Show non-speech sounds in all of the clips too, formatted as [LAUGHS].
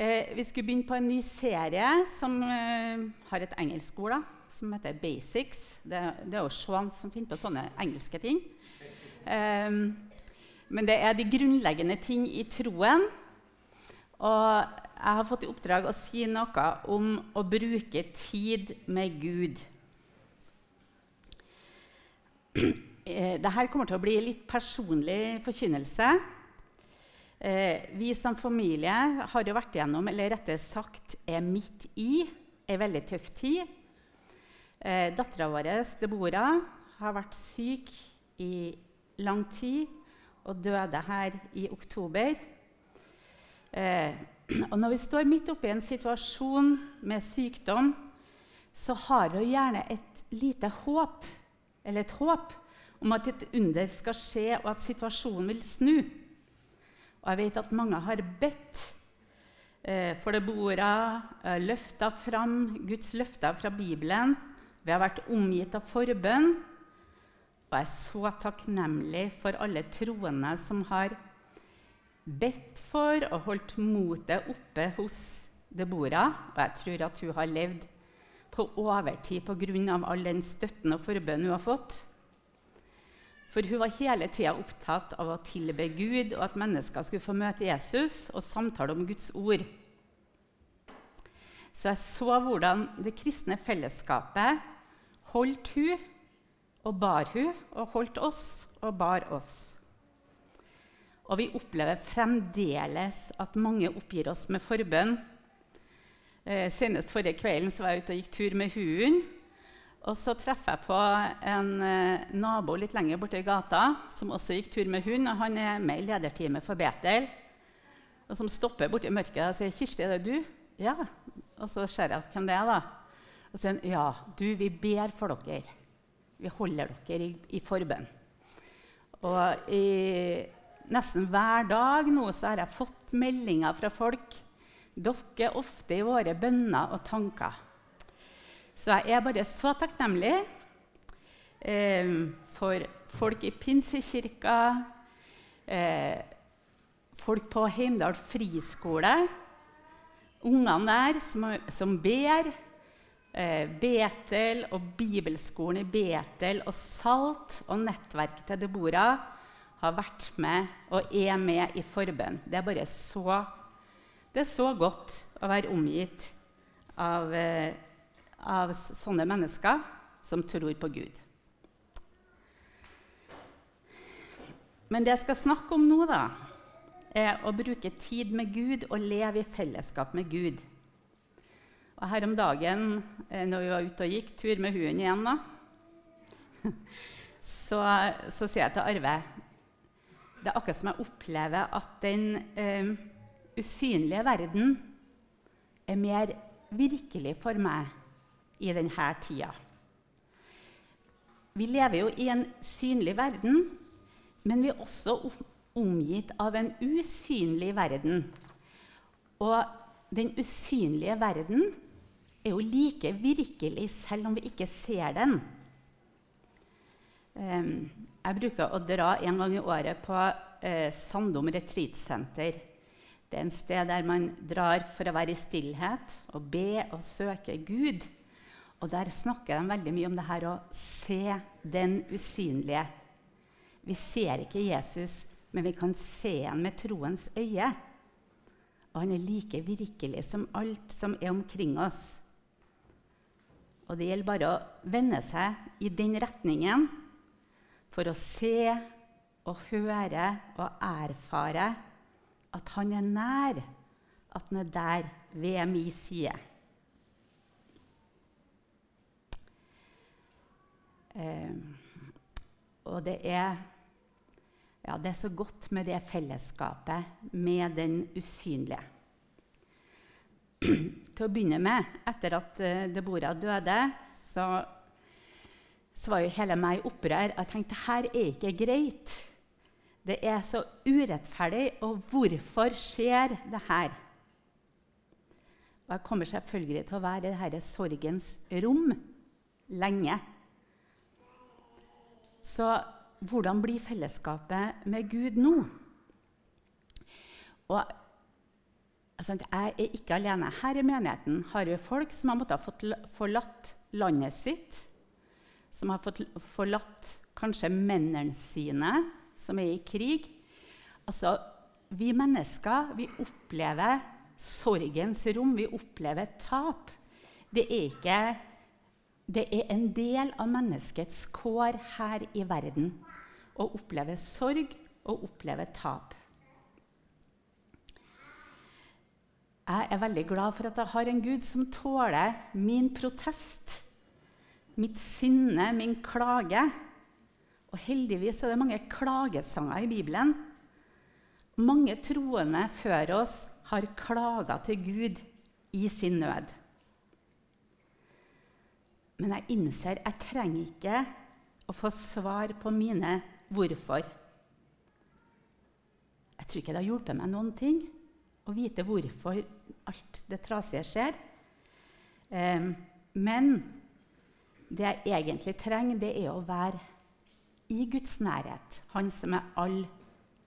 Eh, vi skulle begynne på en ny serie som eh, har et engelsk ord, som heter Basics. Det, det er jo Sean som finner på sånne engelske ting. Eh, men det er de grunnleggende ting i troen. Og jeg har fått i oppdrag å si noe om å bruke tid med Gud. Eh, Dette kommer til å bli litt personlig forkynnelse. Eh, vi som familie har jo vært igjennom, eller rettere sagt er midt i, ei veldig tøff tid. Eh, Dattera vår, Deborah, har vært syk i lang tid og døde her i oktober. Eh, og når vi står midt oppe i en situasjon med sykdom, så har vi gjerne et lite håp, eller et håp, om at et under skal skje, og at situasjonen vil snu. Og jeg vet at mange har bedt eh, for det bordet, eh, løfta fram Guds løfter fra Bibelen. Vi har vært omgitt av forbønn. Og jeg er så takknemlig for alle troende som har bedt for og holdt motet oppe hos Deborah. Og jeg tror at hun har levd på overtid pga. all den støtten og forbønnen hun har fått. For hun var hele tida opptatt av å tilbe Gud og at mennesker skulle få møte Jesus og samtale om Guds ord. Så jeg så hvordan det kristne fellesskapet holdt hun og bar hun og holdt oss og bar oss. Og vi opplever fremdeles at mange oppgir oss med forbønn. Eh, senest forrige kvelden var jeg ute og gikk tur med hunden. Og så treffer jeg på en eh, nabo litt lenger borte i gata som også gikk tur med hund. og Han er med i lederteamet for Betel. Og som stopper borti mørket og sier 'Kirsti, er det du?' 'Ja.' Og så ser jeg hvem det er. da. Og sier han 'Ja, du, vi ber for dere. Vi holder dere i, i forbønn.' Og i nesten hver dag nå så har jeg fått meldinger fra folk. Dere er ofte i våre bønner og tanker. Så jeg er bare så takknemlig eh, for folk i Pinsekirka, eh, folk på Heimdal friskole, ungene der som, som ber. Eh, Betel og Bibelskolen i Betel og Salt og nettverket til Deborah har vært med og er med i forbønn. Det er bare så, det er så godt å være omgitt av eh, av sånne mennesker som tror på Gud. Men det jeg skal snakke om nå, da, er å bruke tid med Gud og leve i fellesskap med Gud. Og Her om dagen, eh, når vi var ute og gikk tur med hunden igjen, da, [LAUGHS] så, så sier jeg til Arve Det er akkurat som jeg opplever at den eh, usynlige verden er mer virkelig for meg i denne tida. Vi lever jo i en synlig verden, men vi er også omgitt av en usynlig verden. Og den usynlige verden er jo like virkelig selv om vi ikke ser den. Jeg bruker å dra en gang i året på eh, Sandom retreatsenter. Det er en sted der man drar for å være i stillhet og be og søke Gud. Og der snakker de veldig mye om det her å se den usynlige. Vi ser ikke Jesus, men vi kan se ham med troens øye. Og han er like virkelig som alt som er omkring oss. Og det gjelder bare å vende seg i den retningen for å se og høre og erfare at han er nær, at han er der ved min side. Og det er, ja, det er så godt med det fellesskapet med den usynlige. [CLEARS THROAT] Til å begynne med, etter at uh, Deborah døde, så, så, var jo hele meg i opprør. Jeg tenkte her er ikke greit. Det er så urettferdig, og hvorfor skjer det her? Og jeg kommer selvfølgelig til å være i dette sorgens rom lenge. Så hvordan blir fellesskapet med Gud nå? Og Altså, jeg er ikke alene. Her i menigheten har vi folk som har måttet forlatt landet sitt, som har fått forlatt kanskje mennene sine, som er i krig. Altså, vi mennesker vi opplever sorgens rom, vi opplever tap. Det er, ikke, det er en del av menneskets kår her i verden å oppleve sorg og oppleve tap. Jeg er veldig glad for at jeg har en Gud som tåler min protest, mitt sinne, min klage. Og heldigvis er det mange klagesanger i Bibelen. Mange troende før oss har klaga til Gud i sin nød. Men jeg innser jeg trenger ikke å få svar på mine hvorfor. Jeg tror ikke det har hjulpet meg noen ting å vite hvorfor alt det trasige skjer. Um, men det jeg egentlig trenger, det er å være i Guds nærhet. Han som er all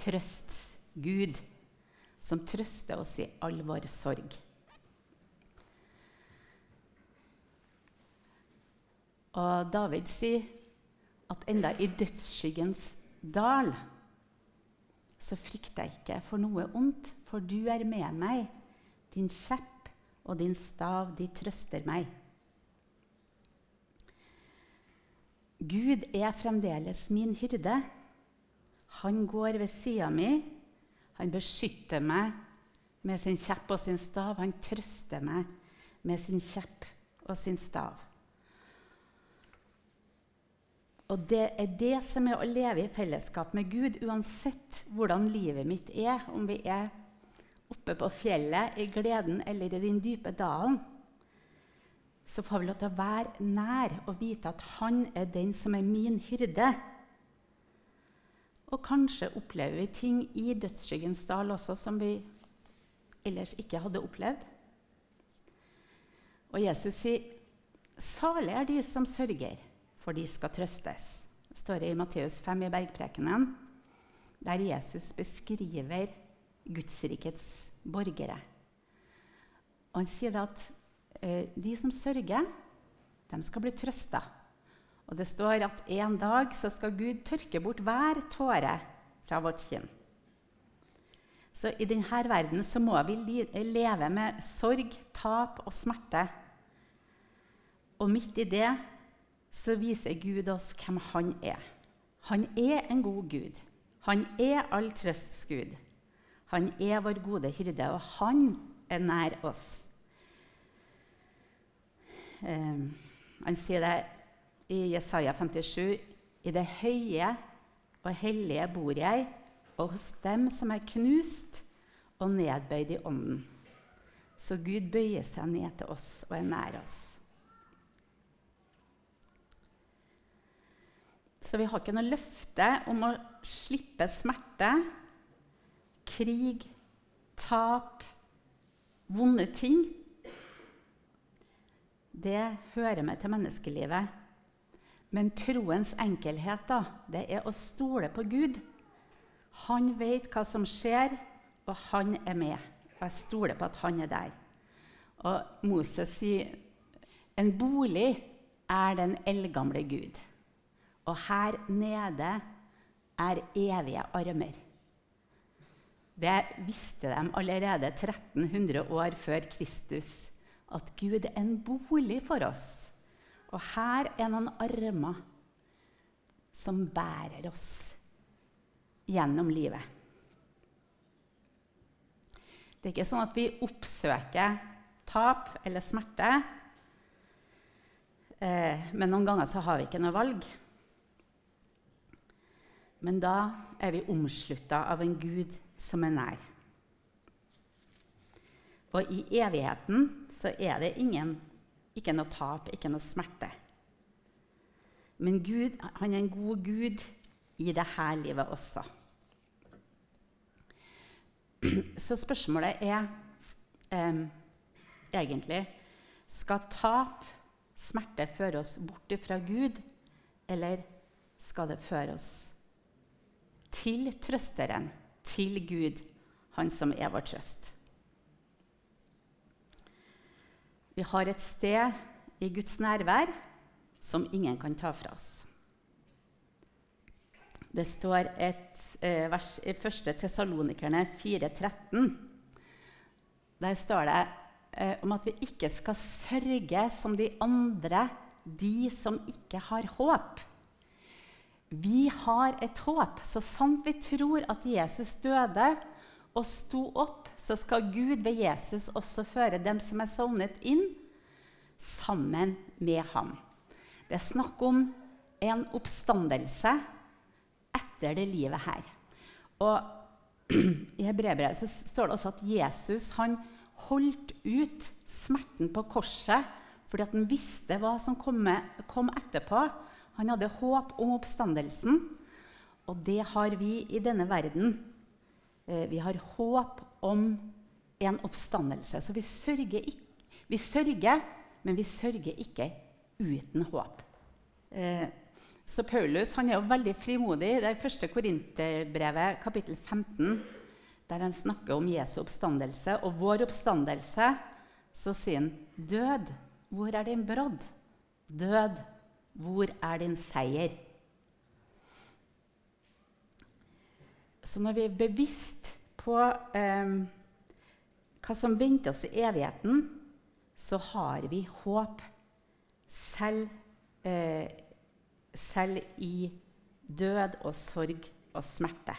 trøsts Gud, som trøster oss i all vår sorg. Og David sier at enda i dødsskyggens dal så frykter jeg ikke for noe ondt, for du er med meg. Din kjepp og din stav, de trøster meg. Gud er fremdeles min hyrde. Han går ved sida mi. Han beskytter meg med sin kjepp og sin stav. Han trøster meg med sin kjepp og sin stav. Og det er det som er å leve i fellesskap med Gud, uansett hvordan livet mitt er. Om vi er oppe på fjellet, i gleden eller i den dype dalen. Så får vi lov til å være nær og vite at han er den som er min hyrde. Og kanskje opplever vi ting i dødsskyggens dal også som vi ellers ikke hadde opplevd. Og Jesus sier, 'Salig er de som sørger.' For de skal trøstes. Det står i Matteus 5 i Bergprekenen, der Jesus beskriver Gudsrikets borgere. Og han sier at eh, de som sørger, de skal bli trøsta. Og det står at en dag så skal Gud tørke bort hver tåre fra vårt kinn. Så i denne verden så må vi leve med sorg, tap og smerte. Og midt i det så viser Gud oss hvem han er. Han er en god Gud. Han er all trøsts Gud. Han er vår gode hyrde, og han er nær oss. Eh, han sier det i Jesaja 57.: I det høye og hellige bor jeg, og hos dem som er knust og nedbøyd i ånden. Så Gud bøyer seg ned til oss og er nær oss. Så vi har ikke noe løfte om å slippe smerte, krig, tap, vonde ting. Det hører med til menneskelivet. Men troens enkelhet da, det er å stole på Gud. Han vet hva som skjer, og han er med. Og jeg stoler på at han er der. Og Moses sier en bolig er den eldgamle Gud. Og her nede er evige armer. Det visste de allerede 1300 år før Kristus, at Gud er en bolig for oss. Og her er noen armer som bærer oss gjennom livet. Det er ikke sånn at vi oppsøker tap eller smerte. Eh, men noen ganger så har vi ikke noe valg. Men da er vi omslutta av en Gud som er nær. Og i evigheten så er det ingen, ikke noe tap, ikke noe smerte. Men Gud, han er en god Gud i dette livet også. [CLEARS THROAT] Så spørsmålet er eh, egentlig Skal tap, smerte, føre oss bort fra Gud, eller skal det føre oss til trøsteren, til Gud, han som er vår trøst. Vi har et sted i Guds nærvær som ingen kan ta fra oss. Det står et eh, vers i 1. Tessalonikerne 4,13. Der står det eh, om at vi ikke skal sørge som de andre, de som ikke har håp. Vi har et håp. Så sant vi tror at Jesus døde og sto opp, så skal Gud ved Jesus også føre dem som er sovnet inn, sammen med ham. Det er snakk om en oppstandelse etter det livet her. Og I Hebreerbrevet står det også at Jesus han holdt ut smerten på korset fordi han visste hva som kom etterpå. Han hadde håp om oppstandelsen, og det har vi i denne verden. Eh, vi har håp om en oppstandelse. Så vi sørger, ikke, vi sørger, men vi sørger ikke uten håp. Eh, så Paulus han er jo veldig frimodig. Det er første Korinterbrevet, kapittel 15, der han snakker om Jesu oppstandelse og vår oppstandelse. Så sier han, 'Død, hvor er din brodd?' 'Død, hvor er din seier?' Så når vi er bevisst på eh, hva som venter oss i evigheten, så har vi håp selv, eh, selv i død og sorg og smerte.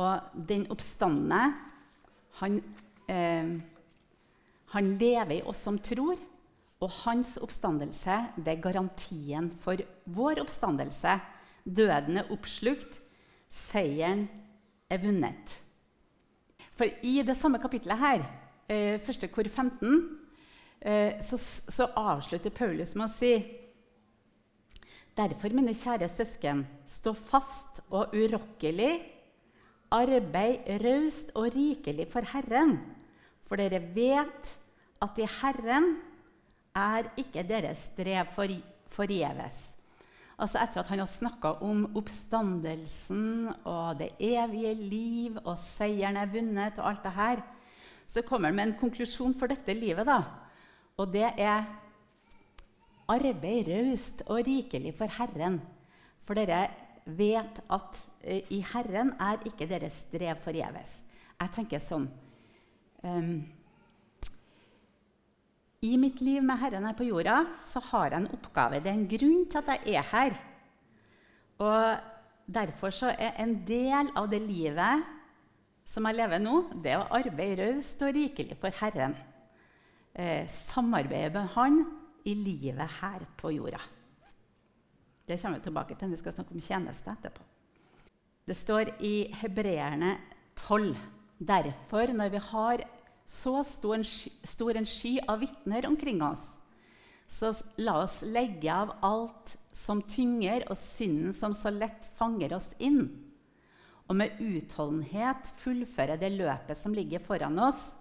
Og den oppstandende, han, eh, han lever i oss som tror. Og hans oppstandelse det er garantien for vår oppstandelse. Døden er oppslukt, seieren er vunnet. For i det samme kapitlet her, eh, første kor 15, eh, så, avslutter Paulus med å si Derfor, mine kjære søsken, stå fast og urokkelig. Arbeid raust og rikelig for Herren, for dere vet at i Herren er ikke deres strev forgjeves. Altså etter at han har snakka om oppstandelsen og det evige liv og seieren er vunnet og alt det her, så kommer han med en konklusjon for dette livet. da. Og det er arbeid raust og rikelig for Herren. For dere vet at uh, i Herren er ikke deres strev forgjeves. Jeg tenker sånn um, i mitt liv med Herren her på jorda så har jeg en oppgave. Det er en grunn til at jeg er her. Og Derfor så er en del av det livet som jeg lever nå, det å arbeide raust og rikelig for Herren. Eh, samarbeide med Han i livet her på jorda. Det kommer vi tilbake til vi skal snakke om tjeneste etterpå. Det står i Hebreerne 12.: Derfor, når vi har så stor en, stor en sky av vitner omkring oss. Så la oss legge av alt som tynger, og synden som så lett fanger oss inn. Og med utholdenhet fullføre det løpet som ligger foran oss.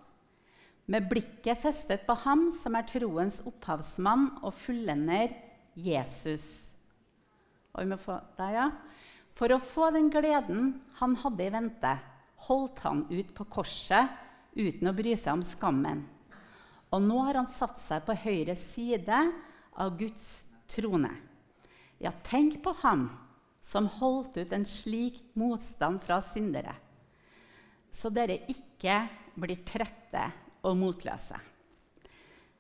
Med blikket festet på ham som er troens opphavsmann og fullender Jesus. Og vi må få, der, ja. For å få den gleden han hadde i vente, holdt han ut på korset uten å bry seg om skammen. Og nå har han satt seg på høyre side av Guds trone. Ja, tenk på ham som holdt ut en slik motstand fra syndere, så dere ikke blir trette og motløse.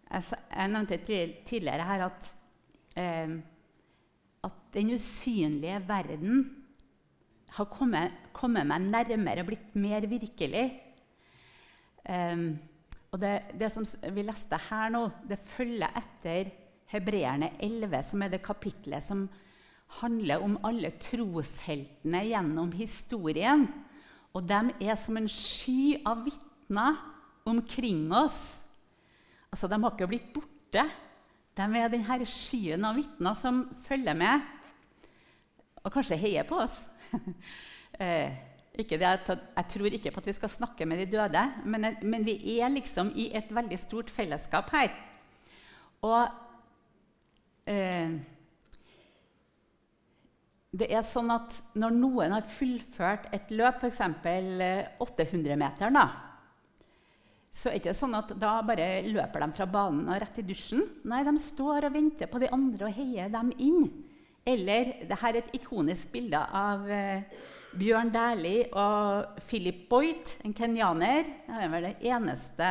Jeg nevnte tidligere her at, eh, at den usynlige verden har kommet, kommet meg nærmere og blitt mer virkelig Um, og det, det, som vi leste her nå, det følger etter Hebreerne 11, som er det kapitlet som handler om alle trosheltene gjennom historien. Og de er som en sky av vitner omkring oss. Altså, De har ikke blitt borte. De er denne skyen av vitner som følger med, og kanskje heier på oss. [LAUGHS] eh, jeg tror ikke på at vi skal snakke med de døde, men, men, vi er liksom i et veldig stort fellesskap her. Og eh, det er sånn at når noen har fullført et løp, f.eks. 800-meteren, så er det ikke sånn at da bare løper de fra banen og rett i dusjen. Nei, de står og venter på de andre og heier dem inn. Eller det her er et ikonisk bilde av eh, Bjørn Dæhlie og Philip Boyt, en kenyaner. Han er vel den eneste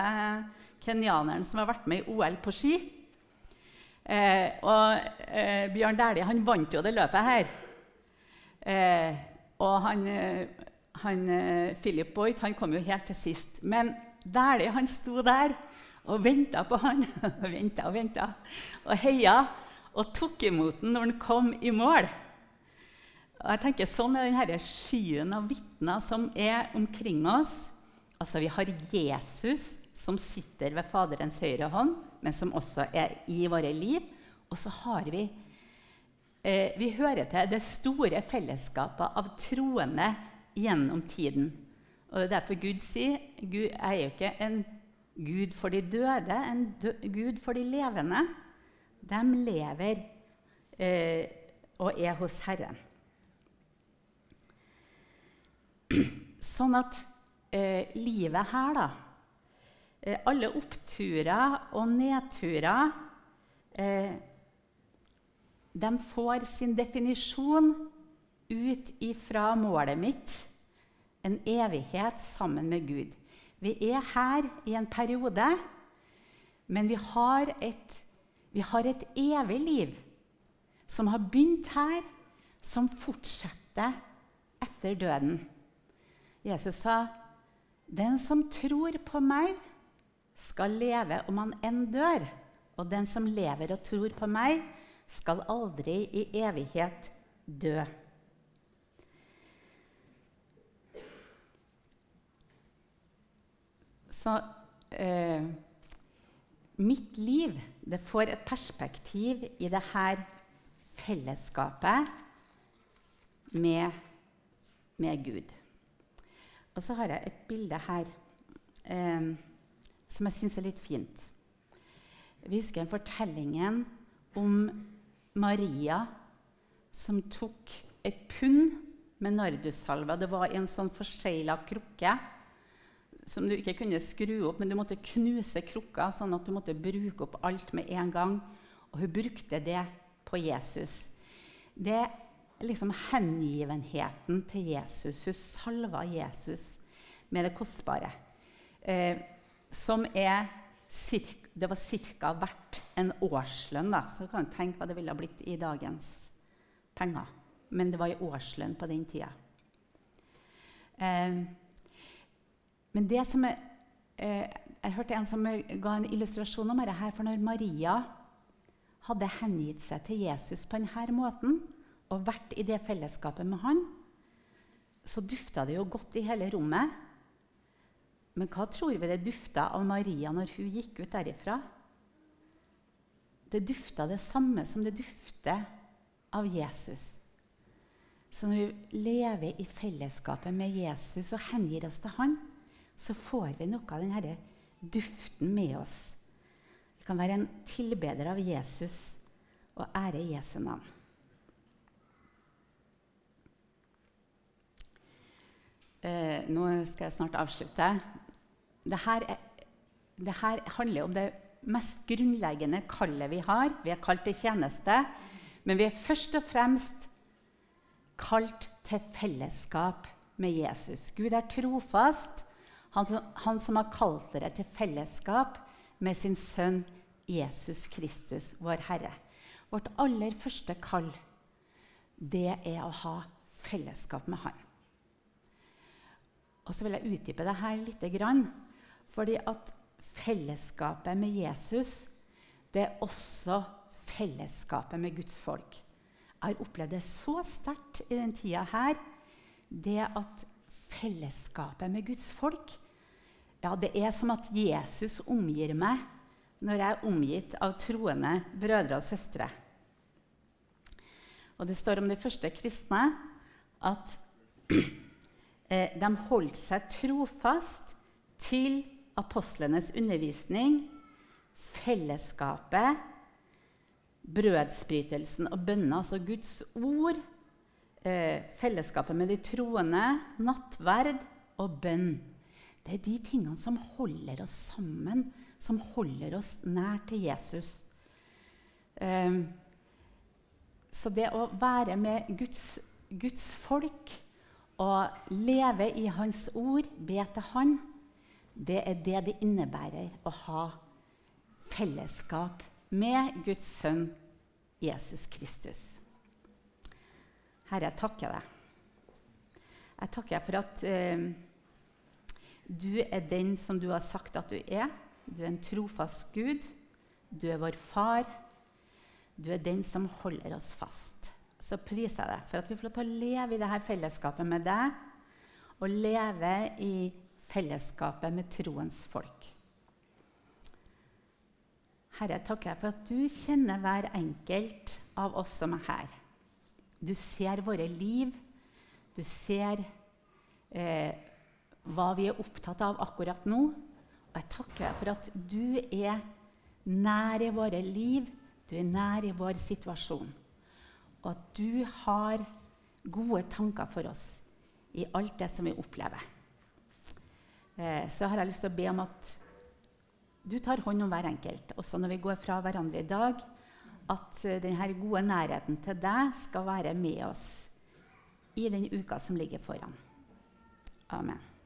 kenyaneren som har vært med i OL på ski. Eh, og eh, Bjørn Dæhlie han vant jo det løpet her. Eh, og han, eh, han, eh, Philip Boyt han kom jo helt til sist. Men Dæhlie han sto der og venta på han. [LAUGHS] og venta og venta. Og heia og tok imot han når han kom i mål. Og jeg tenker Sånn er denne skyen av vitner som er omkring oss. Altså Vi har Jesus som sitter ved Faderens høyre hånd, men som også er i våre liv. Og så har vi eh, Vi hører til det store fellesskapet av troende gjennom tiden. Og Det er derfor Gud sier Gud er jo ikke en Gud for de døde, en dø Gud for de levende. De lever eh, og er hos Herren. Sånn at eh, livet her, da eh, Alle oppturer og nedturer eh, De får sin definisjon ut ifra målet mitt en evighet sammen med Gud. Vi er her i en periode, men vi har et, vi har et evig liv som har begynt her, som fortsetter etter døden. Jesus sa, 'Den som tror på meg, skal leve om han enn dør.' 'Og den som lever og tror på meg, skal aldri i evighet dø.' Så eh, mitt liv det får et perspektiv i det her fellesskapet med, med Gud. Og så har jeg et bilde her eh, som jeg syns er litt fint. Vi husker fortellingen om Maria som tok et pund med nardussalve. Det var en sånn forsegla krukke som du ikke kunne skru opp, men du måtte knuse krukka, sånn at du måtte bruke opp alt med en gang. Og hun brukte det på Jesus. Det liksom hengivenheten til Jesus. Hun salva Jesus med det kostbare. Eh, som er cirka, Det var ca. verdt en årslønn. Da. Så du kan tenke hva det ville ha blitt i dagens penger. Men det var i årslønn på den tida. Eh, men det som er, eh, Jeg hørte en som ga en illustrasjon om dette. For når Maria hadde hengitt seg til Jesus på denne måten og vært i det fellesskapet med han, så dufta det jo godt i hele rommet. Men hva tror vi det dufta av Maria når hun gikk ut derifra? Det dufta det samme som det dufter av Jesus. Så når vi lever i fellesskapet med Jesus og hengir oss til han, så får vi noe av denne duften med oss. Vi kan være en tilbeder av Jesus og ære Jesu navn. Eh, nå skal jeg snart avslutte. Dette, er, handler om det mest grunnleggende kallet vi har. Vi er kalt til tjeneste, men vi er først og fremst kalt til fellesskap med Jesus. Gud er trofast han, han som har kalt dere til fellesskap med sin sønn Jesus Kristus, vår Herre. Vårt aller første kall, det er å ha fellesskap med Han. Og så vil jeg utdype det her litt. Fordi at fellesskapet med Jesus, det er også fellesskapet med Guds folk. Jeg har opplevd det så sterkt i den tida her, det at fellesskapet med Guds folk. Ja, det er som at Jesus omgir meg når jeg er omgitt av troende brødre og søstre. Og Det står om de første kristne at [CLEARS THROAT] de holdt seg trofast til apostlenes undervisning, fellesskapet, brødsbrytelsen og bønna, altså Guds ord, eh, fellesskapet med de troende, nattverd og bønn. Det er de tingene som holder oss sammen, som holder oss nær til Jesus. Um, så det å være med Guds, Guds folk og leve i Hans ord, be til Han, det er det det innebærer å ha fellesskap med Guds sønn Jesus Kristus. Herre, jeg takker deg. Jeg takker deg for at uh, du er den som du har sagt at du er. Du er en trofast Gud. Du er vår far. Du er den som holder oss fast. Så priser jeg deg for at vi får lov til å leve i dette fellesskapet med deg, og leve i fellesskapet med troens folk. Herre, takker jeg for at du kjenner hver enkelt av oss som er her. Du ser våre liv. Du ser eh, hva vi er opptatt av akkurat nå. Og jeg takker deg for at du er nær i våre liv, du er nær i vår situasjon. Og at du har gode tanker for oss i alt det som vi opplever. Eh, så har jeg lyst til å be om at du tar hånd om hver enkelt, også når vi går fra hverandre i dag. At eh, denne gode nærheten til deg skal være med oss i den uka som ligger foran. Amen.